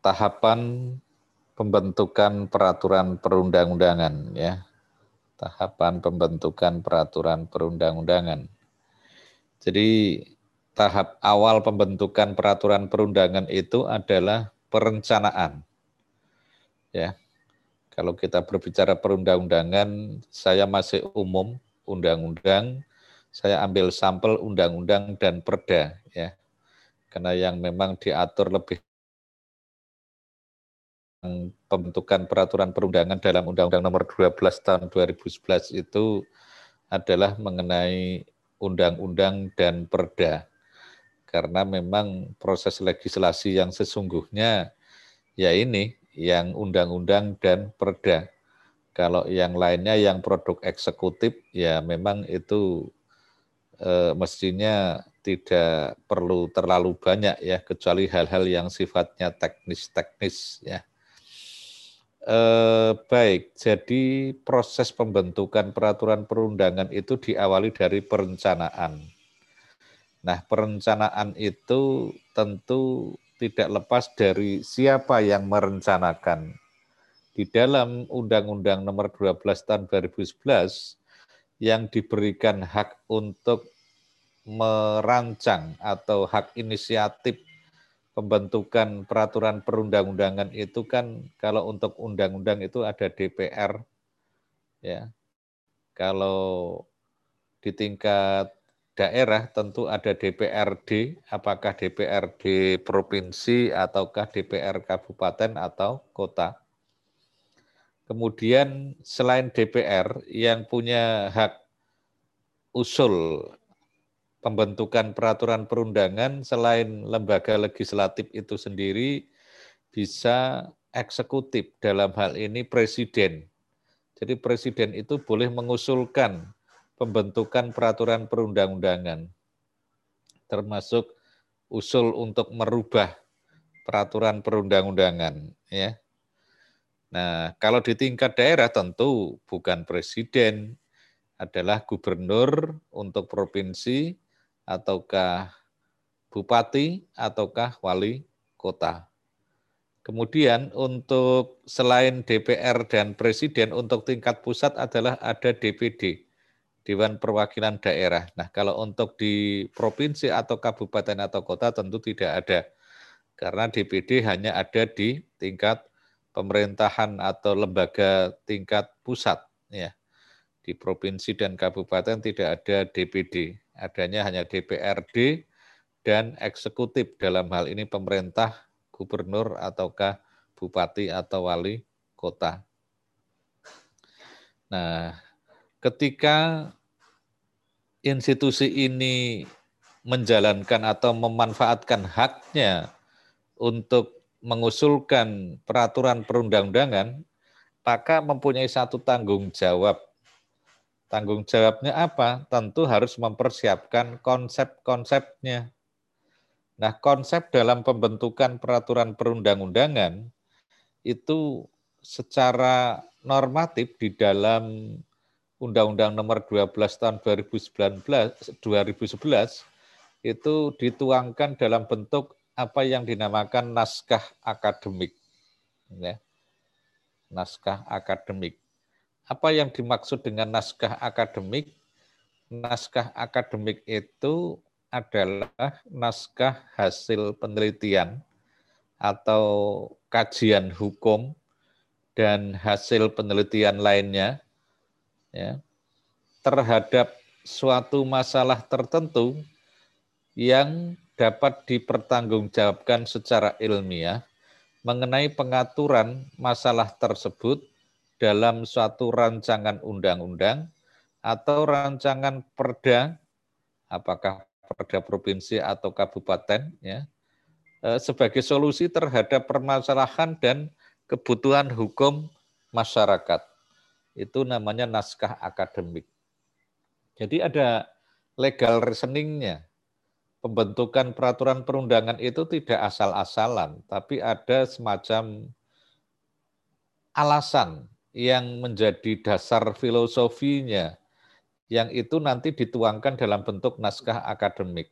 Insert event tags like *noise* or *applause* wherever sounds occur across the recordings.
tahapan pembentukan peraturan perundang-undangan ya. Tahapan pembentukan peraturan perundang-undangan. Jadi tahap awal pembentukan peraturan perundangan itu adalah perencanaan. Ya. Kalau kita berbicara perundang-undangan, saya masih umum undang-undang, saya ambil sampel undang-undang dan perda ya. Karena yang memang diatur lebih pembentukan peraturan perundangan dalam Undang-Undang Nomor 12 Tahun 2011 itu adalah mengenai undang-undang dan perda. Karena memang proses legislasi yang sesungguhnya ya ini yang undang-undang dan perda. Kalau yang lainnya yang produk eksekutif ya memang itu eh, mestinya tidak perlu terlalu banyak ya kecuali hal-hal yang sifatnya teknis-teknis ya. Eh, baik, jadi proses pembentukan peraturan perundangan itu diawali dari perencanaan. Nah, perencanaan itu tentu tidak lepas dari siapa yang merencanakan. Di dalam Undang-Undang Nomor 12 Tahun 2011 yang diberikan hak untuk merancang atau hak inisiatif pembentukan peraturan perundang-undangan itu kan kalau untuk undang-undang itu ada DPR ya. Kalau di tingkat daerah tentu ada DPRD, apakah DPRD provinsi ataukah DPR kabupaten atau kota. Kemudian selain DPR yang punya hak usul pembentukan peraturan perundangan selain lembaga legislatif itu sendiri bisa eksekutif dalam hal ini presiden. Jadi presiden itu boleh mengusulkan pembentukan peraturan perundang-undangan termasuk usul untuk merubah peraturan perundang-undangan ya. Nah, kalau di tingkat daerah tentu bukan presiden, adalah gubernur untuk provinsi ataukah bupati ataukah wali kota. Kemudian untuk selain DPR dan presiden untuk tingkat pusat adalah ada DPD, Dewan Perwakilan Daerah. Nah, kalau untuk di provinsi atau kabupaten atau kota tentu tidak ada. Karena DPD hanya ada di tingkat pemerintahan atau lembaga tingkat pusat ya. Di provinsi dan kabupaten tidak ada DPD adanya hanya DPRD dan eksekutif dalam hal ini pemerintah, gubernur ataukah bupati atau wali kota. Nah, ketika institusi ini menjalankan atau memanfaatkan haknya untuk mengusulkan peraturan perundang-undangan, maka mempunyai satu tanggung jawab Tanggung jawabnya apa? Tentu harus mempersiapkan konsep-konsepnya. Nah, konsep dalam pembentukan peraturan perundang-undangan itu secara normatif di dalam Undang-Undang Nomor 12 Tahun 2019 2011 itu dituangkan dalam bentuk apa yang dinamakan naskah akademik. Ya. Naskah akademik. Apa yang dimaksud dengan naskah akademik? Naskah akademik itu adalah naskah hasil penelitian atau kajian hukum dan hasil penelitian lainnya ya, terhadap suatu masalah tertentu yang dapat dipertanggungjawabkan secara ilmiah mengenai pengaturan masalah tersebut dalam suatu rancangan undang-undang atau rancangan perda, apakah perda provinsi atau kabupaten, ya, eh, sebagai solusi terhadap permasalahan dan kebutuhan hukum masyarakat. Itu namanya naskah akademik. Jadi ada legal reasoningnya. Pembentukan peraturan perundangan itu tidak asal-asalan, tapi ada semacam alasan yang menjadi dasar filosofinya, yang itu nanti dituangkan dalam bentuk naskah akademik.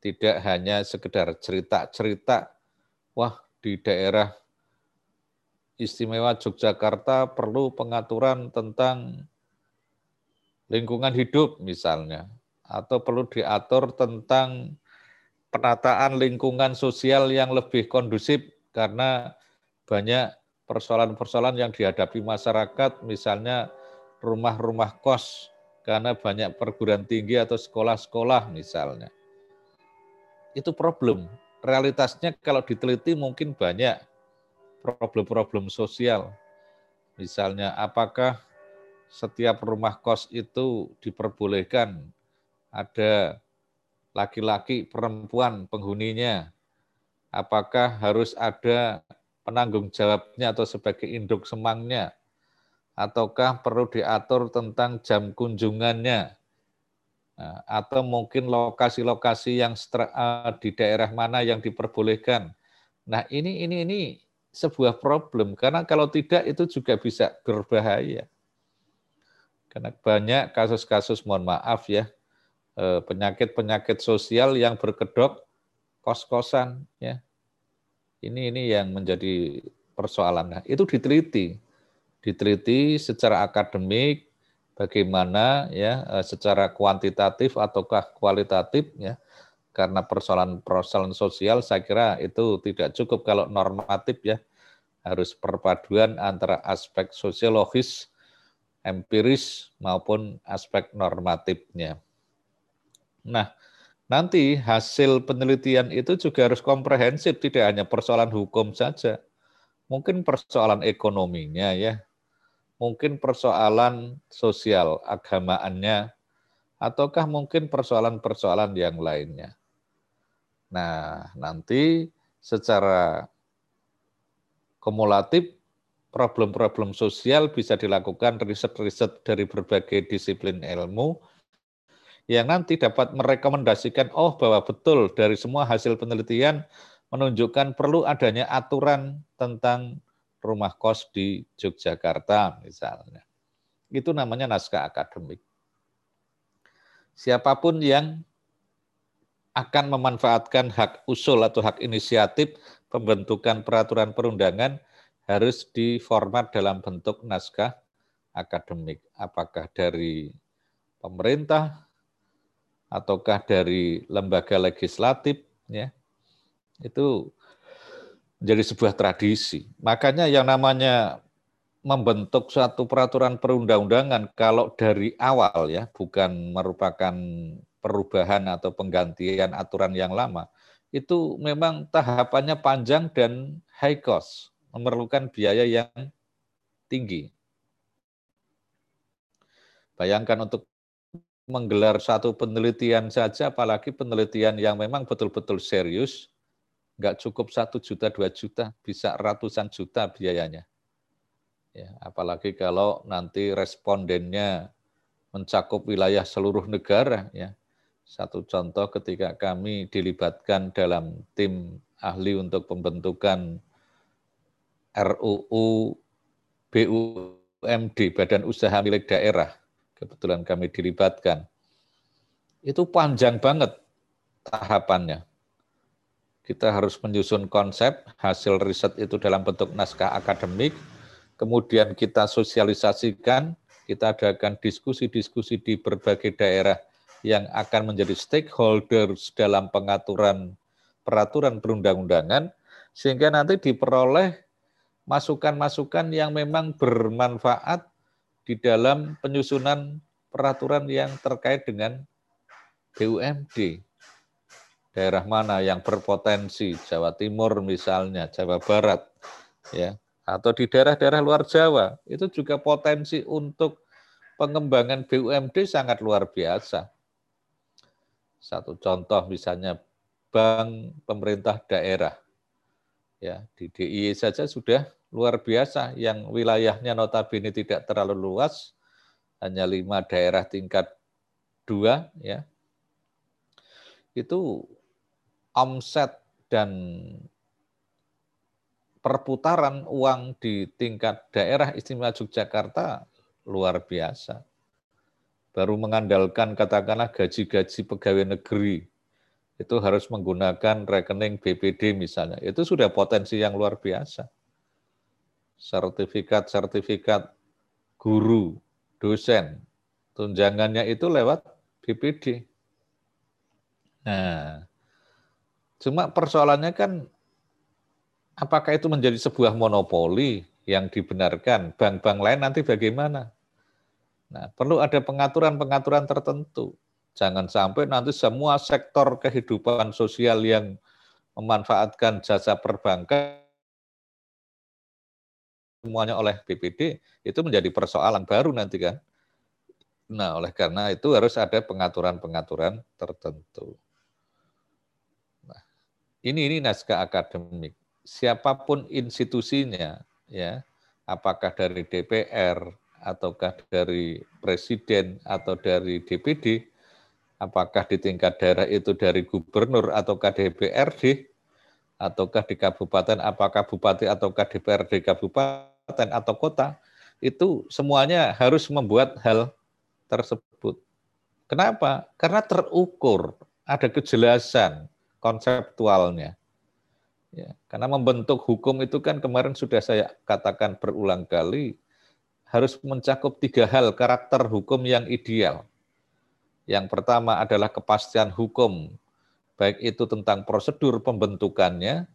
Tidak hanya sekedar cerita-cerita, wah di daerah istimewa Yogyakarta perlu pengaturan tentang lingkungan hidup misalnya, atau perlu diatur tentang penataan lingkungan sosial yang lebih kondusif karena banyak persoalan-persoalan yang dihadapi masyarakat, misalnya rumah-rumah kos karena banyak perguruan tinggi atau sekolah-sekolah misalnya. Itu problem. Realitasnya kalau diteliti mungkin banyak problem-problem sosial. Misalnya apakah setiap rumah kos itu diperbolehkan ada laki-laki, perempuan penghuninya. Apakah harus ada penanggung jawabnya atau sebagai induk semangnya? Ataukah perlu diatur tentang jam kunjungannya? Nah, atau mungkin lokasi-lokasi yang eh, di daerah mana yang diperbolehkan. Nah, ini ini ini sebuah problem karena kalau tidak itu juga bisa berbahaya. Karena banyak kasus-kasus mohon maaf ya eh, penyakit-penyakit sosial yang berkedok kos-kosan ya. Ini ini yang menjadi persoalan. Nah, itu diteliti. Diteliti secara akademik bagaimana ya eh, secara kuantitatif ataukah kualitatif ya. Karena persoalan-persoalan sosial saya kira itu tidak cukup kalau normatif ya. Harus perpaduan antara aspek sosiologis empiris maupun aspek normatifnya. Nah, nanti hasil penelitian itu juga harus komprehensif, tidak hanya persoalan hukum saja. Mungkin persoalan ekonominya ya, mungkin persoalan sosial agamaannya, ataukah mungkin persoalan-persoalan yang lainnya. Nah, nanti secara kumulatif problem-problem sosial bisa dilakukan riset-riset dari berbagai disiplin ilmu yang nanti dapat merekomendasikan oh bahwa betul dari semua hasil penelitian menunjukkan perlu adanya aturan tentang rumah kos di Yogyakarta misalnya. Itu namanya naskah akademik. Siapa pun yang akan memanfaatkan hak usul atau hak inisiatif pembentukan peraturan perundangan harus diformat dalam bentuk naskah akademik. Apakah dari pemerintah ataukah dari lembaga legislatif ya. Itu menjadi sebuah tradisi. Makanya yang namanya membentuk suatu peraturan perundang-undangan kalau dari awal ya, bukan merupakan perubahan atau penggantian aturan yang lama, itu memang tahapannya panjang dan high cost memerlukan biaya yang tinggi. Bayangkan untuk menggelar satu penelitian saja, apalagi penelitian yang memang betul-betul serius, nggak cukup satu juta, dua juta, bisa ratusan juta biayanya. Ya, apalagi kalau nanti respondennya mencakup wilayah seluruh negara. Ya. Satu contoh ketika kami dilibatkan dalam tim ahli untuk pembentukan RUU BUMD, Badan Usaha Milik Daerah. Kebetulan kami dilibatkan. Itu panjang banget tahapannya. Kita harus menyusun konsep, hasil riset itu dalam bentuk naskah akademik, kemudian kita sosialisasikan, kita adakan diskusi-diskusi di berbagai daerah yang akan menjadi stakeholders dalam pengaturan peraturan perundang-undangan, sehingga nanti diperoleh masukan-masukan yang memang bermanfaat di dalam penyusunan peraturan yang terkait dengan BUMD. Daerah mana yang berpotensi, Jawa Timur misalnya, Jawa Barat, ya, atau di daerah-daerah luar Jawa, itu juga potensi untuk pengembangan BUMD sangat luar biasa. Satu contoh misalnya bank pemerintah daerah. Ya, di DIY saja sudah luar biasa yang wilayahnya notabene tidak terlalu luas, hanya lima daerah tingkat dua, ya. Itu omset dan perputaran uang di tingkat daerah istimewa Yogyakarta luar biasa. Baru mengandalkan katakanlah gaji-gaji pegawai negeri itu harus menggunakan rekening BPD misalnya. Itu sudah potensi yang luar biasa. Sertifikat-sertifikat guru, dosen, tunjangannya itu lewat BPD. Nah, cuma persoalannya kan apakah itu menjadi sebuah monopoli yang dibenarkan? Bank-bank lain nanti bagaimana? Nah, perlu ada pengaturan-pengaturan tertentu. Jangan sampai nanti semua sektor kehidupan sosial yang memanfaatkan jasa perbankan semuanya oleh BPD itu menjadi persoalan baru nanti kan. Nah, oleh karena itu harus ada pengaturan-pengaturan tertentu. Nah, ini ini naskah akademik. Siapa pun institusinya, ya, apakah dari DPR ataukah dari presiden atau dari DPD, apakah di tingkat daerah itu dari gubernur ataukah DPRD, ataukah di kabupaten, apakah bupati ataukah DPRD kabupaten atau kota, itu semuanya harus membuat hal tersebut. Kenapa? Karena terukur, ada kejelasan konseptualnya. Ya, karena membentuk hukum itu kan kemarin sudah saya katakan berulang kali, harus mencakup tiga hal karakter hukum yang ideal yang pertama adalah kepastian hukum, baik itu tentang prosedur pembentukannya,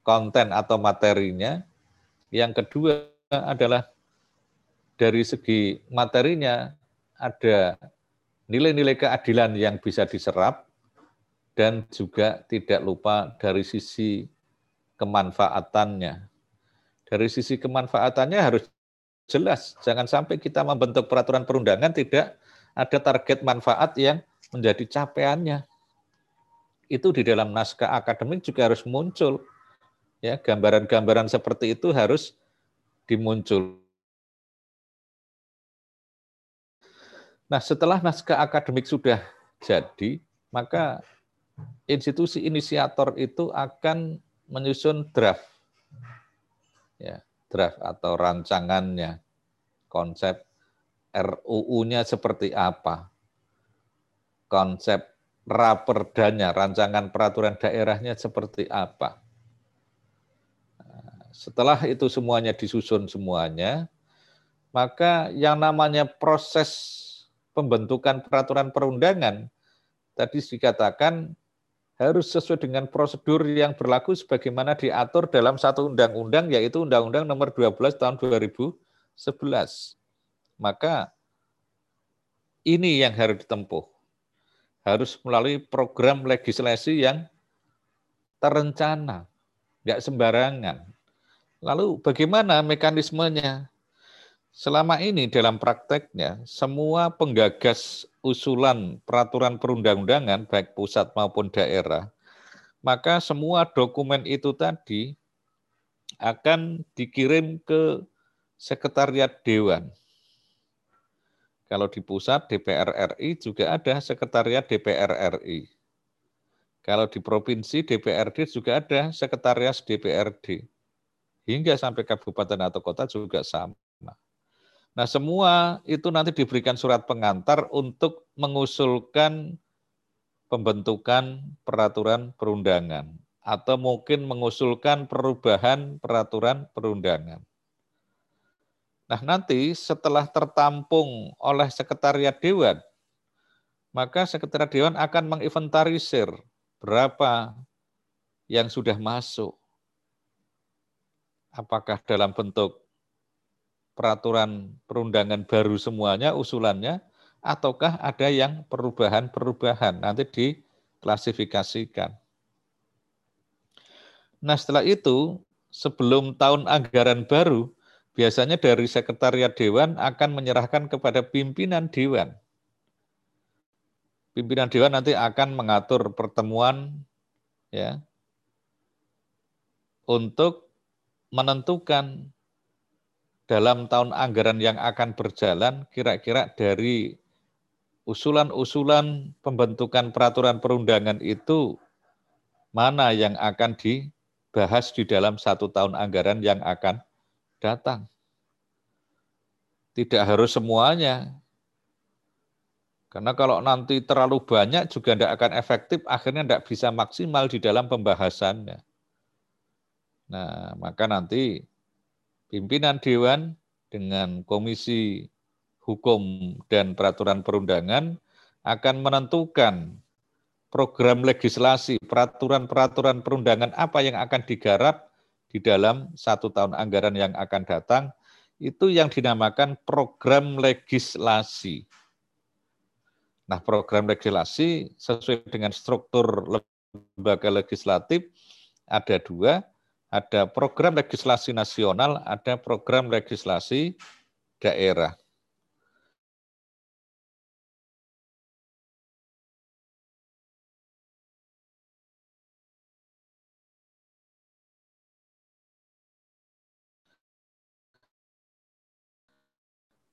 konten atau materinya. Yang kedua adalah dari segi materinya ada nilai-nilai keadilan yang bisa diserap dan juga tidak lupa dari sisi kemanfaatannya. Dari sisi kemanfaatannya harus jelas, jangan sampai kita membentuk peraturan perundangan tidak ada target manfaat yang menjadi capaiannya. Itu di dalam naskah akademik juga harus muncul. Ya, gambaran-gambaran seperti itu harus dimuncul. Nah, setelah naskah akademik sudah jadi, maka institusi inisiator itu akan menyusun draft. Ya, draft atau rancangannya, konsep RUU-nya seperti apa, konsep raperdanya, rancangan peraturan daerahnya seperti apa. Nah, setelah itu semuanya disusun semuanya, maka yang namanya proses pembentukan peraturan perundangan tadi dikatakan harus sesuai dengan prosedur yang berlaku sebagaimana diatur dalam satu undang-undang yaitu Undang-Undang Nomor 12 Tahun 2011 maka ini yang harus ditempuh. Harus melalui program legislasi yang terencana, nggak sembarangan. Lalu bagaimana mekanismenya? Selama ini dalam prakteknya, semua penggagas usulan peraturan perundang-undangan, baik pusat maupun daerah, maka semua dokumen itu tadi akan dikirim ke Sekretariat Dewan. Kalau di pusat DPR RI juga ada sekretariat DPR RI. Kalau di provinsi DPRD juga ada sekretariat DPRD. Hingga sampai kabupaten atau kota juga sama. Nah, semua itu nanti diberikan surat pengantar untuk mengusulkan pembentukan peraturan perundangan atau mungkin mengusulkan perubahan peraturan perundangan. Nah, nanti setelah tertampung oleh sekretariat dewan, maka sekretariat dewan akan menginventarisir berapa yang sudah masuk. Apakah dalam bentuk peraturan perundangan baru semuanya usulannya ataukah ada yang perubahan-perubahan nanti diklasifikasikan. Nah, setelah itu sebelum tahun anggaran baru biasanya dari sekretariat dewan akan menyerahkan kepada pimpinan dewan. Pimpinan dewan nanti akan mengatur pertemuan ya untuk menentukan dalam tahun anggaran yang akan berjalan kira-kira dari usulan-usulan pembentukan peraturan perundangan itu mana yang akan dibahas di dalam satu tahun anggaran yang akan datang. Tidak harus semuanya. Karena kalau nanti terlalu banyak juga tidak akan efektif, akhirnya tidak bisa maksimal di dalam pembahasannya. Nah, maka nanti pimpinan Dewan dengan Komisi Hukum dan Peraturan Perundangan akan menentukan program legislasi, peraturan-peraturan perundangan apa yang akan digarap di dalam satu tahun anggaran yang akan datang, itu yang dinamakan program legislasi. Nah, program legislasi sesuai dengan struktur lembaga legislatif ada dua, ada program legislasi nasional, ada program legislasi daerah.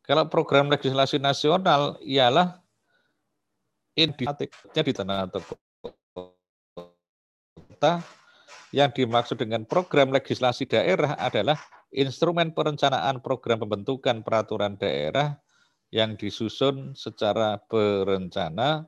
Kalau program legislasi nasional ialah indikatifnya di tanah atau kota. Yang dimaksud dengan program legislasi daerah adalah instrumen perencanaan program pembentukan peraturan daerah yang disusun secara berencana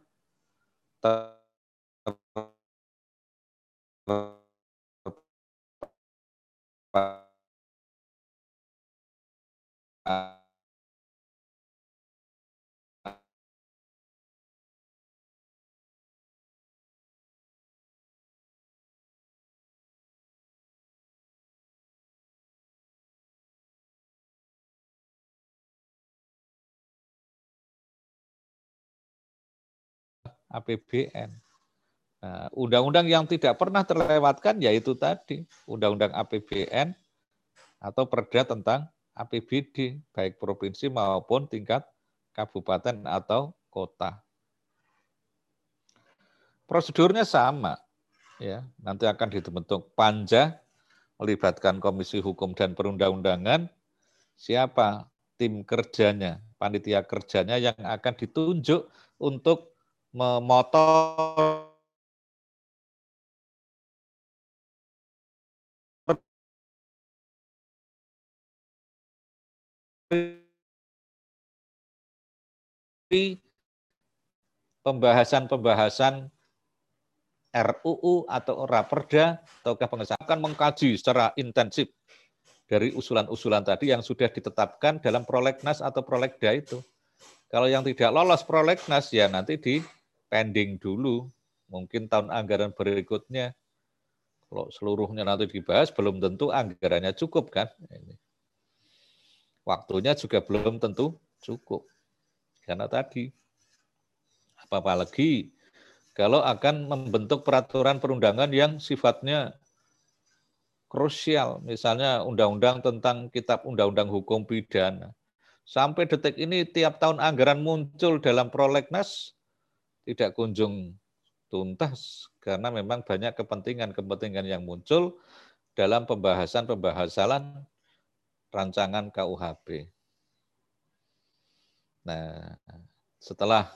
APBN. Nah, undang-undang yang tidak pernah terlewatkan yaitu tadi undang-undang APBN atau perda tentang APBD baik provinsi maupun tingkat kabupaten atau kota. Prosedurnya sama, ya. Nanti akan dibentuk panja melibatkan Komisi Hukum dan Perundang-undangan. Siapa tim kerjanya, panitia kerjanya yang akan ditunjuk untuk memotor pembahasan-pembahasan RUU atau Raperda ataukah pengesahan mengkaji secara intensif dari usulan-usulan tadi yang sudah ditetapkan dalam prolegnas atau prolegda itu. Kalau yang tidak lolos prolegnas ya nanti di pending dulu, mungkin tahun anggaran berikutnya. Kalau seluruhnya nanti dibahas, belum tentu anggarannya cukup kan. Waktunya juga belum tentu cukup. Karena tadi, apalagi kalau akan membentuk peraturan perundangan yang sifatnya krusial, misalnya undang-undang tentang kitab undang-undang hukum pidana. Sampai detik ini tiap tahun anggaran muncul dalam prolegnas, tidak kunjung tuntas karena memang banyak kepentingan-kepentingan yang muncul dalam pembahasan-pembahasan rancangan KUHP. Nah, setelah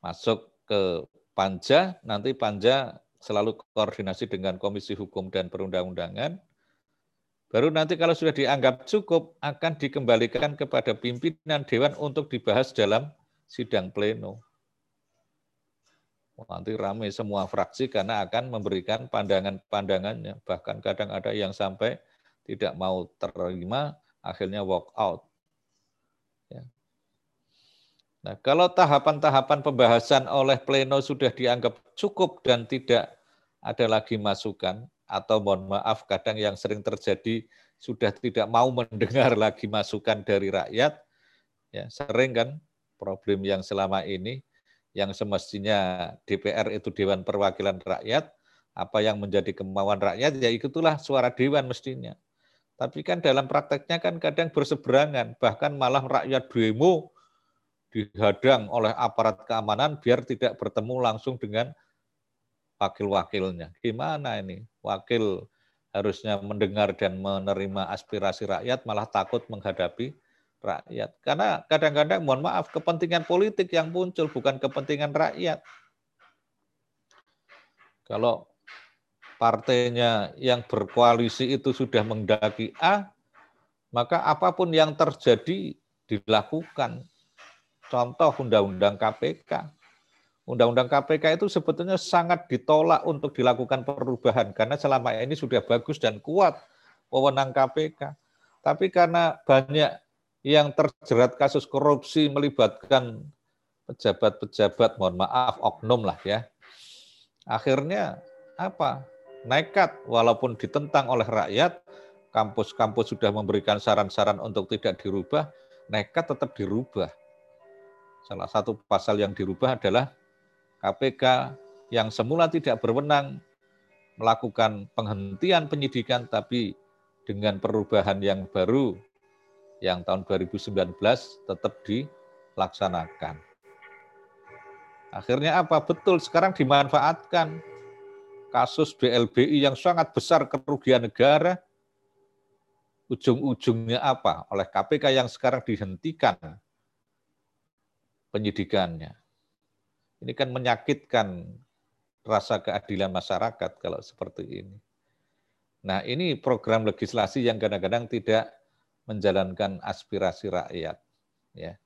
masuk ke Panja, nanti Panja selalu koordinasi dengan Komisi Hukum dan Perundang-undangan. Baru nanti kalau sudah dianggap cukup, akan dikembalikan kepada pimpinan Dewan untuk dibahas dalam sidang pleno. Nanti ramai semua fraksi karena akan memberikan pandangan-pandangannya. Bahkan kadang ada yang sampai tidak mau terima, akhirnya walk out. Ya. Nah, kalau tahapan-tahapan pembahasan oleh pleno sudah dianggap cukup dan tidak ada lagi masukan, atau mohon maaf kadang yang sering terjadi sudah tidak mau mendengar lagi masukan dari rakyat, ya sering kan problem yang selama ini yang semestinya DPR itu Dewan Perwakilan Rakyat, apa yang menjadi kemauan rakyat, ya itulah suara Dewan mestinya. Tapi kan dalam prakteknya kan kadang berseberangan, bahkan malah rakyat demo dihadang oleh aparat keamanan biar tidak bertemu langsung dengan wakil-wakilnya. Gimana ini? Wakil harusnya mendengar dan menerima aspirasi rakyat malah takut menghadapi rakyat. Karena kadang-kadang mohon maaf kepentingan politik yang muncul bukan kepentingan rakyat. Kalau partainya yang berkoalisi itu sudah mendaki A, maka apa pun yang terjadi dilakukan. Contoh Undang-Undang KPK. Undang-Undang KPK itu sebetulnya sangat ditolak untuk dilakukan perubahan karena selama ini sudah bagus dan kuat wewenang KPK. Tapi karena banyak yang terjerat kasus korupsi melibatkan pejabat-pejabat, mohon maaf, oknum lah ya. Akhirnya apa? Nekat, walaupun ditentang oleh rakyat, kampus-kampus sudah memberikan saran-saran untuk tidak dirubah, nekat tetap dirubah. Salah satu pasal yang dirubah adalah KPK yang semula tidak berwenang melakukan penghentian penyidikan tapi dengan perubahan yang baru yang tahun 2019 tetap dilaksanakan. Akhirnya apa? Betul sekarang dimanfaatkan kasus BLBI yang sangat besar kerugian negara ujung-ujungnya apa? Oleh KPK yang sekarang dihentikan penyidikannya. Ini kan menyakitkan rasa keadilan masyarakat kalau seperti ini. Nah, ini program legislasi yang kadang-kadang tidak menjalankan aspirasi rakyat, ya.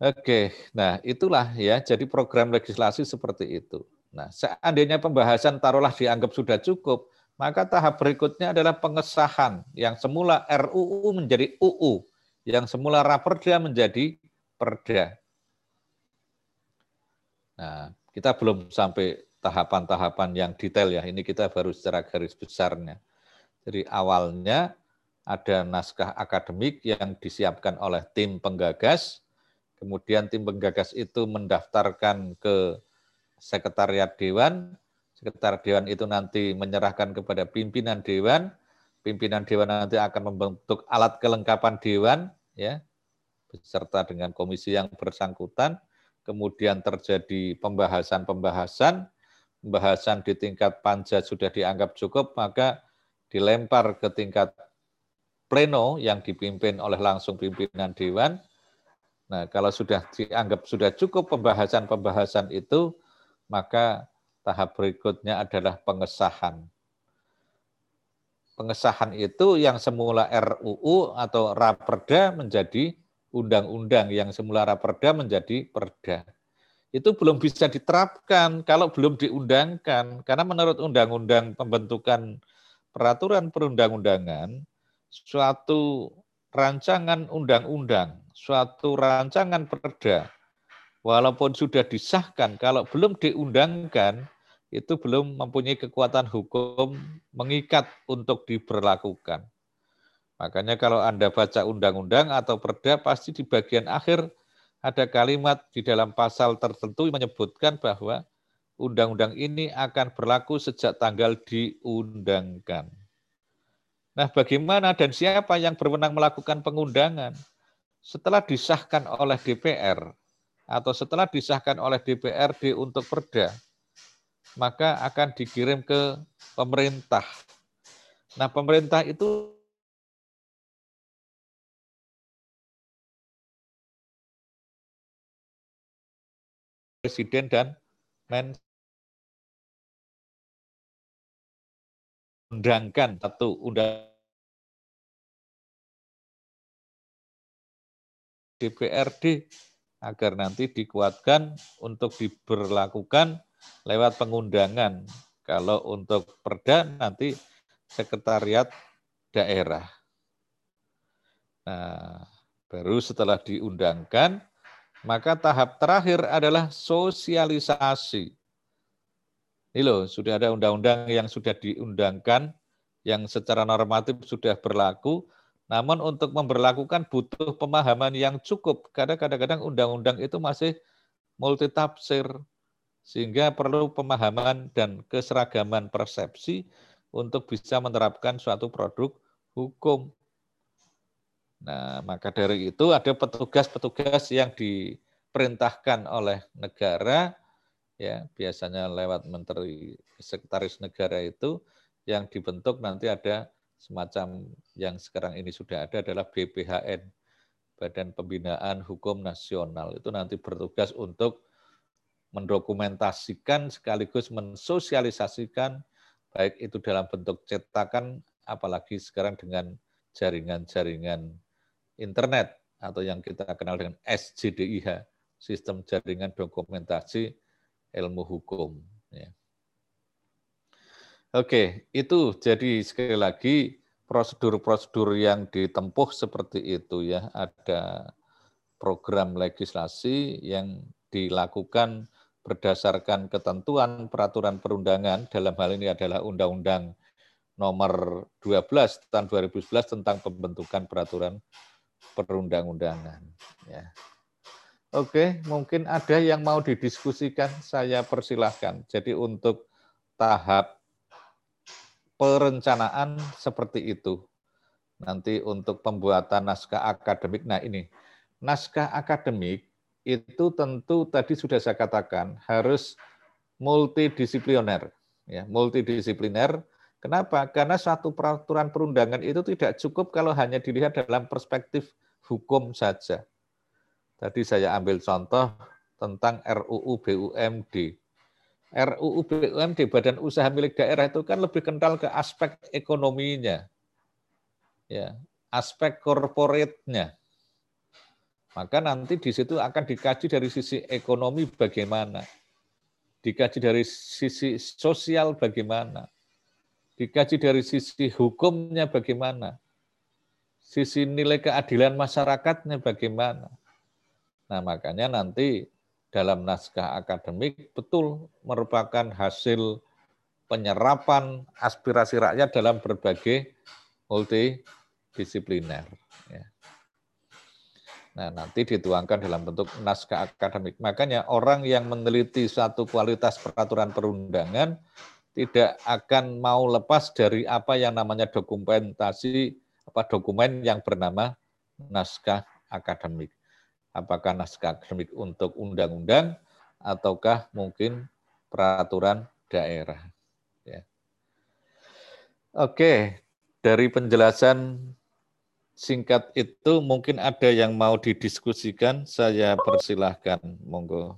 Oke, nah itulah ya, jadi program legislasi seperti itu. Nah, seandainya pembahasan taruhlah dianggap sudah cukup, maka tahap berikutnya adalah pengesahan yang semula RUU menjadi UU, yang semula raperda menjadi perda. Nah, kita belum sampai tahapan-tahapan yang detail ya. Ini kita baru secara garis besarnya. Jadi awalnya ada naskah akademik yang disiapkan oleh tim penggagas, kemudian tim penggagas itu mendaftarkan ke sekretariat dewan, sekretariat dewan itu nanti menyerahkan kepada pimpinan dewan, pimpinan dewan nanti akan membentuk alat kelengkapan dewan, ya, beserta dengan komisi yang bersangkutan, kemudian terjadi pembahasan-pembahasan, pembahasan di tingkat panja sudah dianggap cukup, maka dilempar ke tingkat pleno yang dipimpin oleh langsung pimpinan dewan. Nah, kalau sudah dianggap sudah cukup pembahasan-pembahasan itu, maka tahap berikutnya adalah pengesahan. Pengesahan itu yang semula RUU atau Raperda menjadi undang-undang yang semula raperda menjadi perda. Itu belum bisa diterapkan kalau belum diundangkan. Karena menurut undang-undang pembentukan peraturan perundang-undangan, suatu rancangan undang-undang, suatu rancangan perda, walaupun sudah disahkan, kalau belum diundangkan, itu belum mempunyai kekuatan hukum mengikat untuk diberlakukan. Makanya kalau Anda baca undang-undang atau perda, pasti di bagian akhir ada kalimat di dalam pasal tertentu menyebutkan bahwa undang-undang ini akan berlaku sejak tanggal diundangkan. Nah, bagaimana dan siapa yang berwenang melakukan pengundangan? Setelah disahkan oleh DPR atau setelah disahkan oleh DPRD untuk perda, maka akan dikirim ke pemerintah. Nah, pemerintah itu presiden dan men undangkan satu undang DPRD agar nanti dikuatkan untuk diberlakukan lewat pengundangan. Kalau untuk perda nanti sekretariat daerah. Nah, baru setelah diundangkan maka tahap terakhir adalah sosialisasi. Ini loh, sudah ada undang-undang yang sudah diundangkan, yang secara normatif sudah berlaku, namun untuk memperlakukan butuh pemahaman yang cukup. Karena kadang-kadang undang-undang itu masih multitafsir, sehingga perlu pemahaman dan keseragaman persepsi untuk bisa menerapkan suatu produk hukum. Nah, maka dari itu ada petugas-petugas yang diperintahkan oleh negara, ya biasanya lewat menteri sekretaris negara itu yang dibentuk nanti ada semacam yang sekarang ini sudah ada adalah BPHN, Badan Pembinaan Hukum Nasional. Itu nanti bertugas untuk mendokumentasikan sekaligus mensosialisasikan baik itu dalam bentuk cetakan apalagi sekarang dengan jaringan-jaringan internet atau yang kita kenal dengan SJDIH, Sistem Jaringan Dokumentasi Ilmu Hukum. Ya. Oke, itu jadi sekali lagi prosedur-prosedur yang ditempuh seperti itu ya. Ada program legislasi yang dilakukan berdasarkan ketentuan peraturan perundangan dalam hal ini adalah Undang-Undang nomor 12 tahun 2011 tentang pembentukan peraturan perundang-undangan. Ya. Oke, mungkin ada yang mau didiskusikan, saya persilahkan. Jadi untuk tahap perencanaan seperti itu. Nanti untuk pembuatan naskah akademik, nah ini, naskah akademik itu tentu tadi sudah saya katakan harus multidisipliner. Ya, multidisipliner. Kenapa? Karena satu peraturan perundangan itu tidak cukup kalau hanya dilihat dalam perspektif hukum saja. Tadi saya ambil contoh tentang RUU BUMD. RUU BUMD Badan Usaha Milik Daerah itu kan lebih kental ke aspek ekonominya. Ya, aspek korporatnya. Maka nanti di situ akan dikaji dari sisi ekonomi bagaimana. Dikaji dari sisi sosial bagaimana. Dikaji dari sisi hukumnya bagaimana. Sisi nilai keadilan masyarakatnya bagaimana. Nah, makanya nanti dalam naskah akademik betul merupakan hasil penyerapan aspirasi rakyat dalam berbagai multidisipliner. Ya. Nah, nanti dituangkan dalam bentuk naskah akademik. Makanya orang yang meneliti suatu kualitas peraturan perundangan tidak akan mau lepas dari apa yang namanya dokumentasi apa dokumen yang bernama naskah akademik apakah naskah akademik untuk undang-undang ataukah mungkin peraturan daerah. Ya. Oke, dari penjelasan singkat itu mungkin ada yang mau didiskusikan, saya persilahkan, monggo.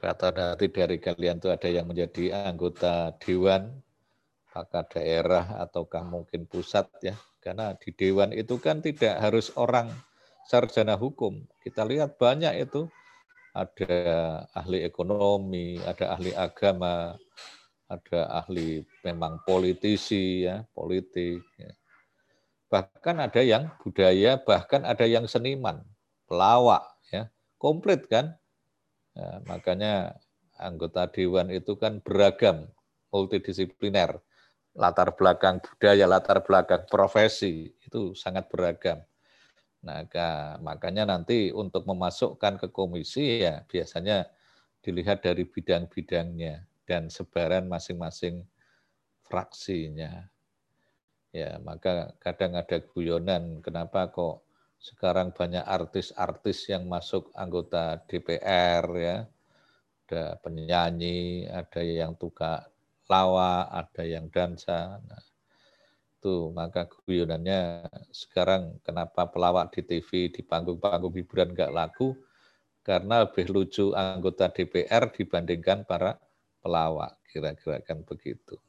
Tahu nanti dari kalian itu ada yang menjadi anggota dewan, apakah daerah ataukah mungkin pusat ya. Karena di dewan itu kan tidak harus orang sarjana hukum. Kita lihat banyak itu ada ahli ekonomi, ada ahli agama, ada ahli memang politisi ya, politik. Ya. Bahkan ada yang budaya, bahkan ada yang seniman, pelawak ya, komplit kan Ya, makanya anggota dewan itu kan beragam, multidisipliner, latar belakang budaya, latar belakang profesi itu sangat beragam. Nah, makanya nanti untuk memasukkan ke komisi ya biasanya dilihat dari bidang-bidangnya dan sebaran masing-masing fraksinya. Ya, maka kadang ada guyonan kenapa kok sekarang banyak artis-artis yang masuk anggota DPR ya. Ada penyanyi, ada yang tukar lawa, ada yang dansa. Nah, itu maka guyonannya sekarang kenapa pelawak di TV di panggung-panggung hiburan nggak laku karena lebih lucu anggota DPR dibandingkan para pelawak kira-kira kan begitu.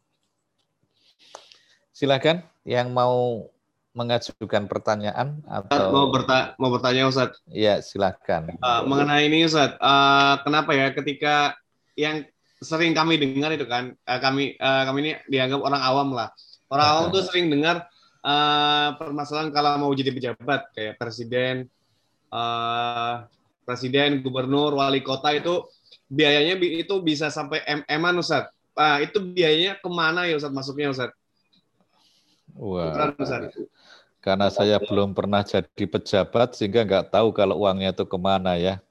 Silakan yang mau mengajukan pertanyaan atau mau berta mau bertanya Ustaz? Iya, silakan. Uh, mengenai ini Ustaz, uh, kenapa ya ketika yang sering kami dengar itu kan uh, kami uh, kami ini dianggap orang awam lah. Orang awam tuh sering dengar uh, permasalahan kalau mau jadi pejabat kayak presiden uh, presiden, gubernur, wali kota itu biayanya itu bisa sampai mm Ustaz. Uh, itu biayanya ke mana ya Ustaz masuknya Ustaz? Wah. Wow. Karena saya belum pernah jadi pejabat sehingga nggak tahu kalau uangnya itu ke mana ya.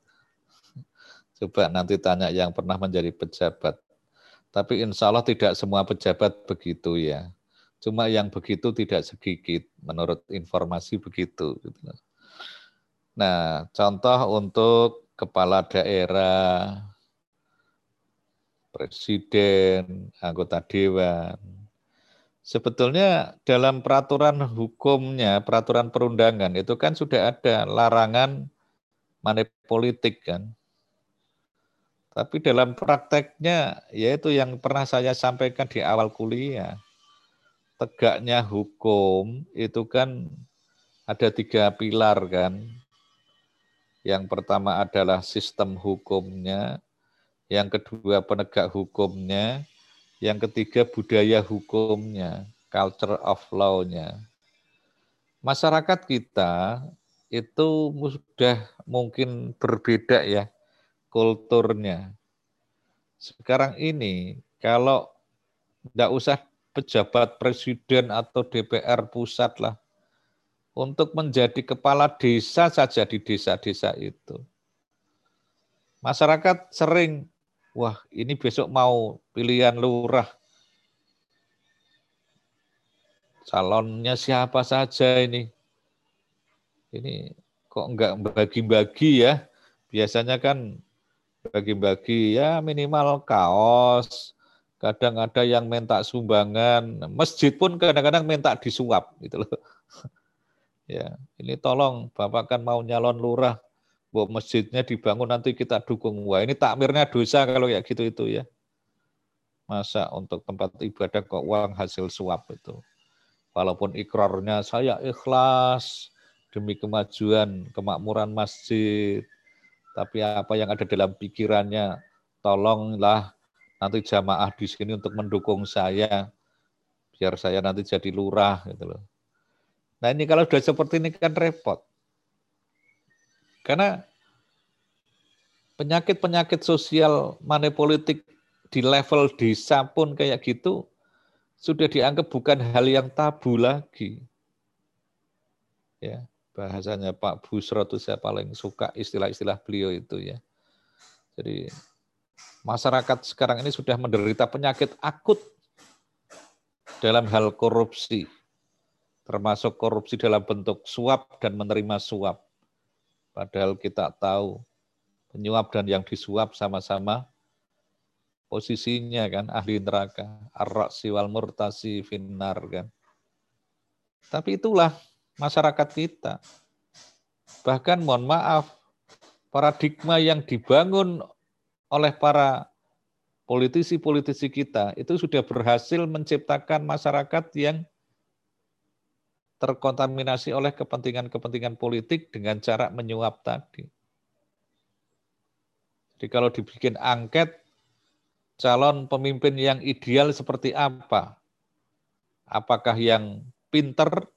Coba nanti tanya yang pernah menjadi pejabat. Tapi insya Allah tidak semua pejabat begitu ya. Cuma yang begitu tidak sedikit menurut informasi begitu. Gitu nah, contoh untuk kepala daerah, presiden, anggota dewan, Sebetulnya dalam peraturan hukumnya, peraturan perundangan itu kan sudah ada larangan money politik kan. Tapi dalam prakteknya yaitu yang pernah saya sampaikan di awal kuliah. Tegaknya hukum itu kan ada tiga pilar kan. Yang pertama adalah sistem hukumnya, yang kedua penegak hukumnya, yang ketiga budaya hukumnya, culture of law-nya. Masyarakat kita itu sudah mungkin berbeda ya kulturnya. Sekarang ini kalau tidak usah pejabat presiden atau DPR pusat lah, untuk menjadi kepala desa saja di desa-desa itu. Masyarakat sering, wah ini besok mau pilihan lurah. Calonnya siapa saja ini? ini kok enggak bagi-bagi ya? Biasanya kan bagi-bagi ya minimal kaos, kadang ada yang minta sumbangan, masjid pun kadang-kadang minta disuap gitu loh. *laughs* Ya, ini tolong Bapak kan mau nyalon lurah, buat masjidnya dibangun nanti kita dukung. Wah, ini takmirnya dosa kalau ya gitu itu ya. Masa untuk tempat ibadah kok uang hasil suap itu. Walaupun ikrarnya saya ikhlas, demi kemajuan, kemakmuran masjid. Tapi apa yang ada dalam pikirannya, tolonglah nanti jamaah di sini untuk mendukung saya, biar saya nanti jadi lurah gitu loh. Nah ini kalau sudah seperti ini kan repot. Karena penyakit-penyakit sosial money politik di level desa pun kayak gitu sudah dianggap bukan hal yang tabu lagi. Ya bahasanya Pak Busro itu saya paling suka istilah-istilah beliau itu ya. Jadi masyarakat sekarang ini sudah menderita penyakit akut dalam hal korupsi, termasuk korupsi dalam bentuk suap dan menerima suap. Padahal kita tahu penyuap dan yang disuap sama-sama posisinya kan ahli neraka, ar-raksi wal murtasi finnar kan. Tapi itulah masyarakat kita. Bahkan mohon maaf, paradigma yang dibangun oleh para politisi-politisi kita itu sudah berhasil menciptakan masyarakat yang terkontaminasi oleh kepentingan-kepentingan politik dengan cara menyuap tadi. Jadi kalau dibikin angket, calon pemimpin yang ideal seperti apa? Apakah yang pinter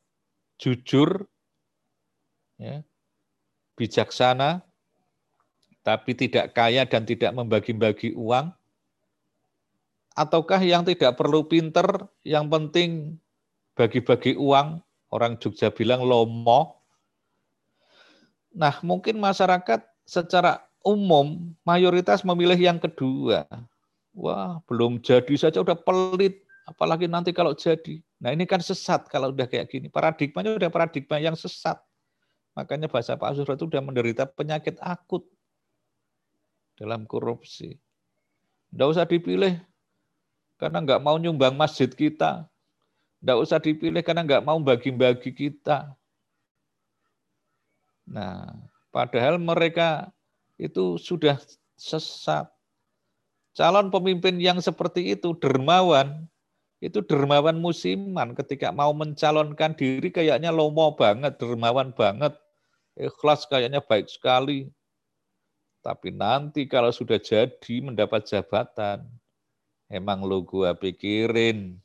jujur, ya, bijaksana, tapi tidak kaya dan tidak membagi-bagi uang, ataukah yang tidak perlu pinter, yang penting bagi-bagi uang, orang Jogja bilang lomo. Nah, mungkin masyarakat secara umum mayoritas memilih yang kedua. Wah, belum jadi saja udah pelit, apalagi nanti kalau jadi. Nah ini kan sesat kalau udah kayak gini. Paradigmanya udah paradigma yang sesat. Makanya bahasa Pak Azura itu udah menderita penyakit akut dalam korupsi. Tidak usah dipilih karena nggak mau nyumbang masjid kita. Tidak usah dipilih karena nggak mau bagi-bagi kita. Nah, padahal mereka itu sudah sesat. Calon pemimpin yang seperti itu dermawan, itu dermawan musiman ketika mau mencalonkan diri kayaknya lomo banget, dermawan banget, ikhlas kayaknya baik sekali. Tapi nanti kalau sudah jadi mendapat jabatan, emang lo gua pikirin,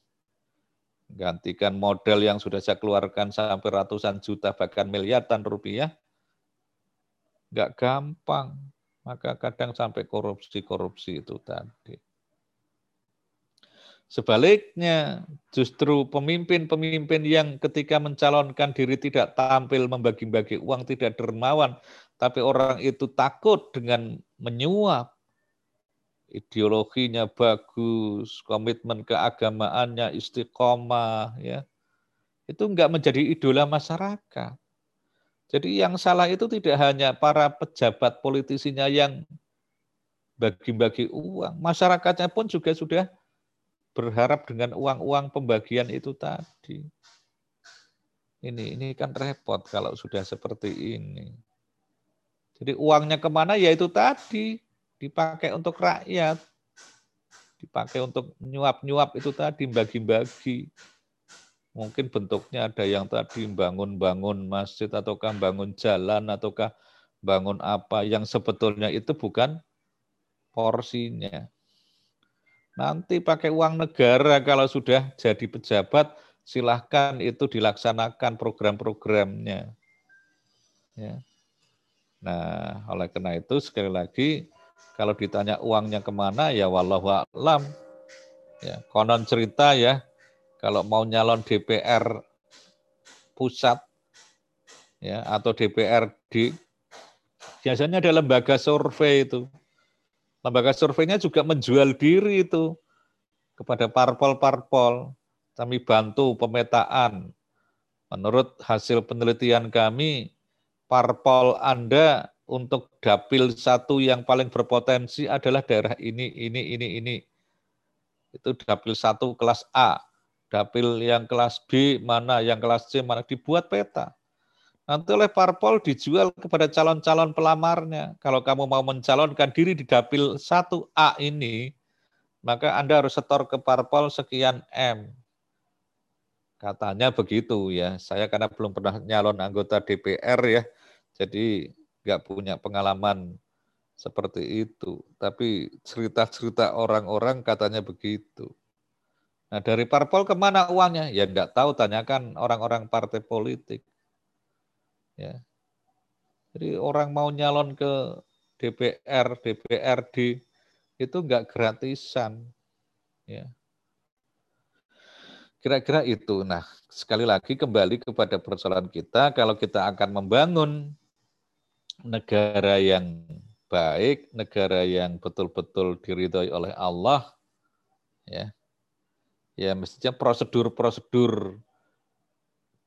gantikan modal yang sudah saya keluarkan sampai ratusan juta bahkan miliaran rupiah, nggak gampang. Maka kadang sampai korupsi-korupsi itu tadi. Sebaliknya, justru pemimpin-pemimpin yang ketika mencalonkan diri tidak tampil membagi-bagi uang, tidak dermawan, tapi orang itu takut dengan menyuap. Ideologinya bagus, komitmen keagamaannya istiqomah, ya. Itu enggak menjadi idola masyarakat. Jadi yang salah itu tidak hanya para pejabat politisinya yang bagi-bagi uang, masyarakatnya pun juga sudah berharap dengan uang-uang pembagian itu tadi. Ini ini kan repot kalau sudah seperti ini. Jadi uangnya ke mana? Ya itu tadi dipakai untuk rakyat, dipakai untuk nyuap-nyuap itu tadi bagi-bagi. Mungkin bentuknya ada yang tadi bangun-bangun masjid ataukah bangun jalan ataukah bangun apa yang sebetulnya itu bukan porsinya. Nanti pakai uang negara kalau sudah jadi pejabat silahkan itu dilaksanakan program-programnya. Ya. Nah, oleh karena itu sekali lagi kalau ditanya uangnya ke mana ya wallahu a'lam. Ya, konon cerita ya kalau mau nyalon DPR pusat ya atau DPRD biasanya ada lembaga survei itu. Lembaga surveinya juga menjual diri itu kepada parpol-parpol. Kami bantu pemetaan. Menurut hasil penelitian kami, parpol Anda untuk dapil satu yang paling berpotensi adalah daerah ini, ini, ini, ini. Itu dapil satu kelas A dapil yang kelas B mana, yang kelas C mana, dibuat peta. Nanti oleh parpol dijual kepada calon-calon pelamarnya. Kalau kamu mau mencalonkan diri di dapil 1A ini, maka Anda harus setor ke parpol sekian M. Katanya begitu ya. Saya karena belum pernah nyalon anggota DPR ya, jadi nggak punya pengalaman seperti itu. Tapi cerita-cerita orang-orang katanya begitu. Nah dari parpol ke mana uangnya? Ya enggak tahu, tanyakan orang-orang partai politik. Ya. Jadi orang mau nyalon ke DPR, DPRD itu enggak gratisan. Ya. Kira-kira itu. Nah, sekali lagi kembali kepada persoalan kita, kalau kita akan membangun negara yang baik, negara yang betul-betul diridhoi oleh Allah, ya, ya mestinya prosedur-prosedur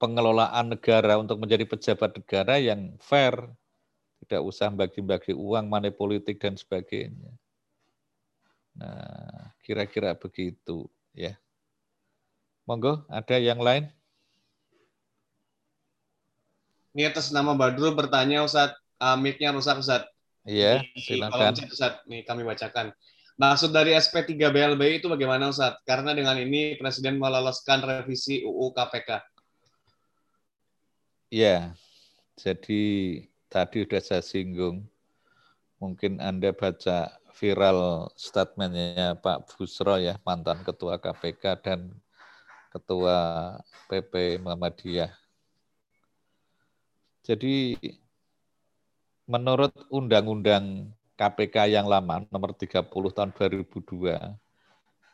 pengelolaan negara untuk menjadi pejabat negara yang fair, tidak usah bagi-bagi uang, money politik dan sebagainya. Nah, kira-kira begitu ya. Monggo, ada yang lain? Ini atas nama Badrul bertanya Ustaz, uh, mic-nya rusak Ustaz. Iya, silakan. Ustaz, nih kami bacakan. Maksud dari SP3 BLBI itu bagaimana Ustaz? Karena dengan ini Presiden meloloskan revisi UU KPK. Ya, jadi tadi sudah saya singgung. Mungkin Anda baca viral statementnya Pak Busro ya, mantan Ketua KPK dan Ketua PP Muhammadiyah. Jadi menurut Undang-Undang KPK yang lama, nomor 30 tahun 2002,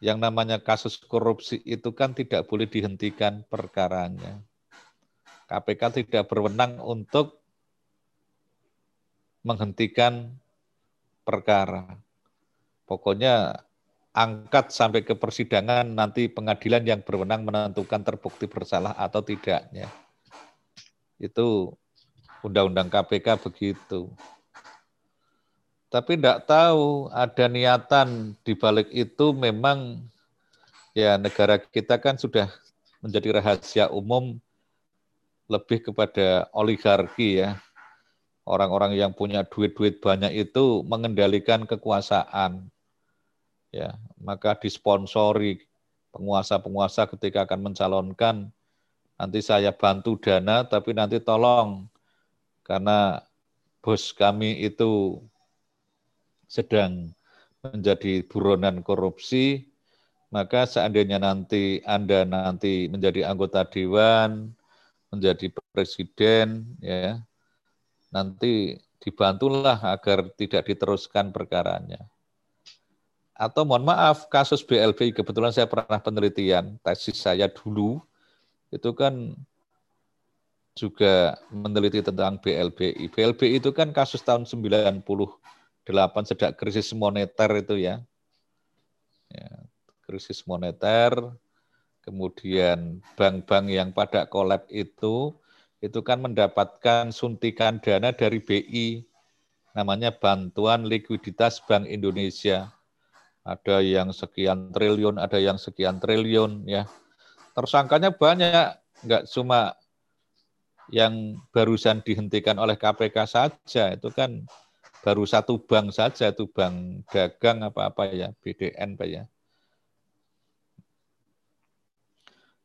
yang namanya kasus korupsi itu kan tidak boleh dihentikan perkaranya. KPK tidak berwenang untuk menghentikan perkara. Pokoknya angkat sampai ke persidangan nanti pengadilan yang berwenang menentukan terbukti bersalah atau tidaknya. Itu undang-undang KPK begitu tapi tidak tahu ada niatan di balik itu memang ya negara kita kan sudah menjadi rahasia umum lebih kepada oligarki ya. Orang-orang yang punya duit-duit banyak itu mengendalikan kekuasaan. Ya, maka disponsori penguasa-penguasa ketika akan mencalonkan nanti saya bantu dana tapi nanti tolong karena bos kami itu sedang menjadi buronan korupsi, maka seandainya nanti Anda nanti menjadi anggota dewan, menjadi presiden, ya, nanti dibantulah agar tidak diteruskan perkaranya. Atau mohon maaf, kasus BLBI, kebetulan saya pernah penelitian, tesis saya dulu, itu kan juga meneliti tentang BLBI. BLBI itu kan kasus tahun 90 delapan sejak krisis moneter itu ya. ya krisis moneter, kemudian bank-bank yang pada kolab itu, itu kan mendapatkan suntikan dana dari BI, namanya Bantuan Likuiditas Bank Indonesia. Ada yang sekian triliun, ada yang sekian triliun ya. Tersangkanya banyak, nggak cuma yang barusan dihentikan oleh KPK saja itu kan baru satu bank saja itu bank dagang apa-apa ya BDN Pak ya.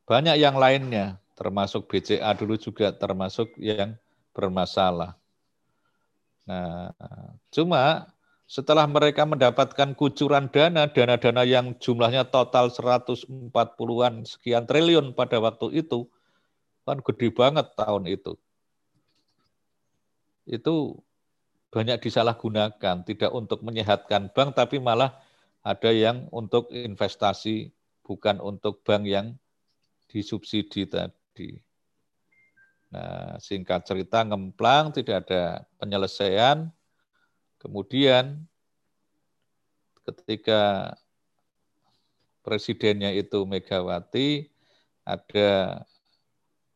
Banyak yang lainnya termasuk BCA dulu juga termasuk yang bermasalah. Nah, cuma setelah mereka mendapatkan kucuran dana, dana-dana yang jumlahnya total 140-an sekian triliun pada waktu itu, kan gede banget tahun itu. Itu banyak disalahgunakan, tidak untuk menyehatkan bank, tapi malah ada yang untuk investasi, bukan untuk bank yang disubsidi tadi. Nah, singkat cerita ngemplang, tidak ada penyelesaian, Kemudian ketika presidennya itu Megawati, ada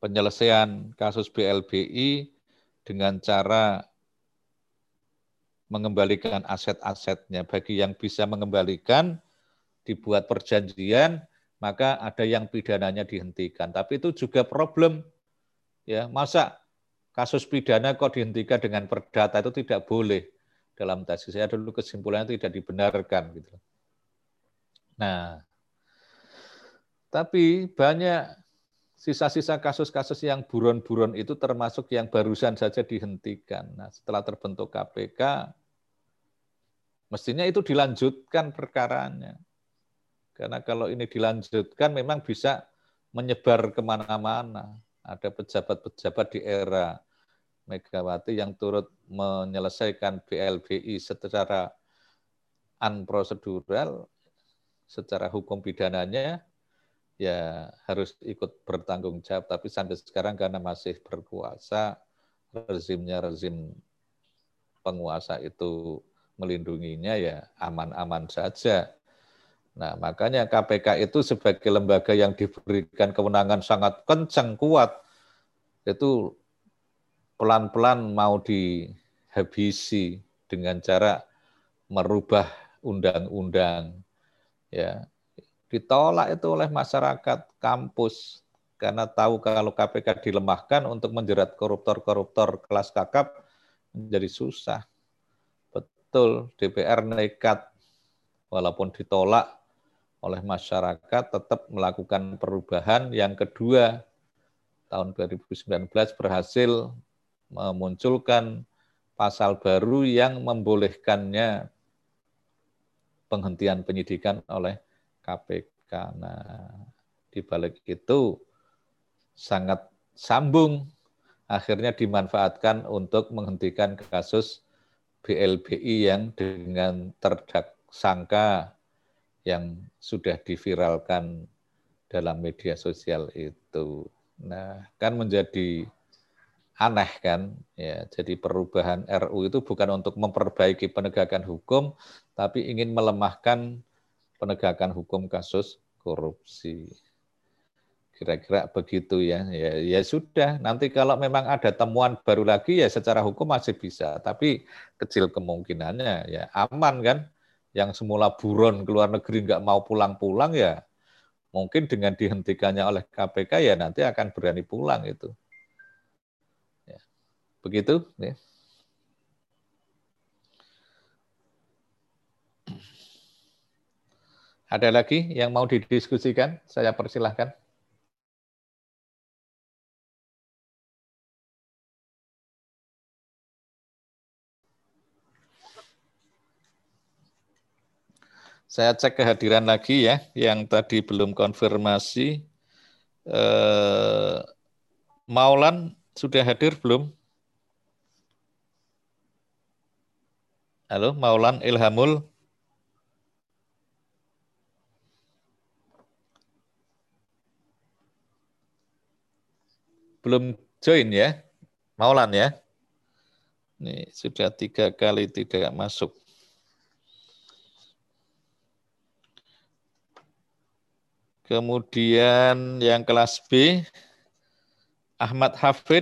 penyelesaian kasus BLBI dengan cara mengembalikan aset-asetnya. Bagi yang bisa mengembalikan, dibuat perjanjian, maka ada yang pidananya dihentikan. Tapi itu juga problem. ya Masa kasus pidana kok dihentikan dengan perdata itu tidak boleh dalam tesis saya dulu kesimpulannya tidak dibenarkan gitu. Nah, tapi banyak sisa-sisa kasus-kasus yang buron-buron itu termasuk yang barusan saja dihentikan. Nah, setelah terbentuk KPK, mestinya itu dilanjutkan perkaranya. Karena kalau ini dilanjutkan memang bisa menyebar ke mana-mana. Ada pejabat-pejabat di era Megawati yang turut menyelesaikan BLBI secara unprocedural, secara hukum pidananya, ya harus ikut bertanggung jawab. Tapi sampai sekarang karena masih berkuasa, rezimnya rezim penguasa itu melindunginya ya aman-aman saja. Nah, makanya KPK itu sebagai lembaga yang diberikan kewenangan sangat kencang, kuat, itu pelan-pelan mau dihabisi dengan cara merubah undang-undang ya ditolak itu oleh masyarakat kampus. Karena tahu kalau KPK dilemahkan untuk menjerat koruptor-koruptor kelas kakap menjadi susah. Betul, DPR nekat. Walaupun ditolak oleh masyarakat tetap melakukan perubahan. Yang kedua tahun 2019 berhasil memunculkan pasal baru yang membolehkannya penghentian penyidikan oleh KPK. Nah, di balik itu sangat sambung akhirnya dimanfaatkan untuk menghentikan kasus BLBI yang dengan terdaksangka yang sudah diviralkan dalam media sosial itu. Nah, kan menjadi aneh kan ya jadi perubahan RU itu bukan untuk memperbaiki penegakan hukum tapi ingin melemahkan penegakan hukum kasus korupsi. Kira-kira begitu ya. Ya ya sudah. Nanti kalau memang ada temuan baru lagi ya secara hukum masih bisa. Tapi kecil kemungkinannya ya aman kan? Yang semula buron ke luar negeri nggak mau pulang-pulang ya mungkin dengan dihentikannya oleh KPK ya nanti akan berani pulang itu. Begitu. Ya. Ada lagi yang mau didiskusikan? Saya persilahkan. Saya cek kehadiran lagi ya, yang tadi belum konfirmasi. Eh, Maulan sudah hadir belum? Halo, Maulan Ilhamul. Belum join ya, Maulan ya. Ini sudah tiga kali tidak masuk. Kemudian yang kelas B, Ahmad Hafid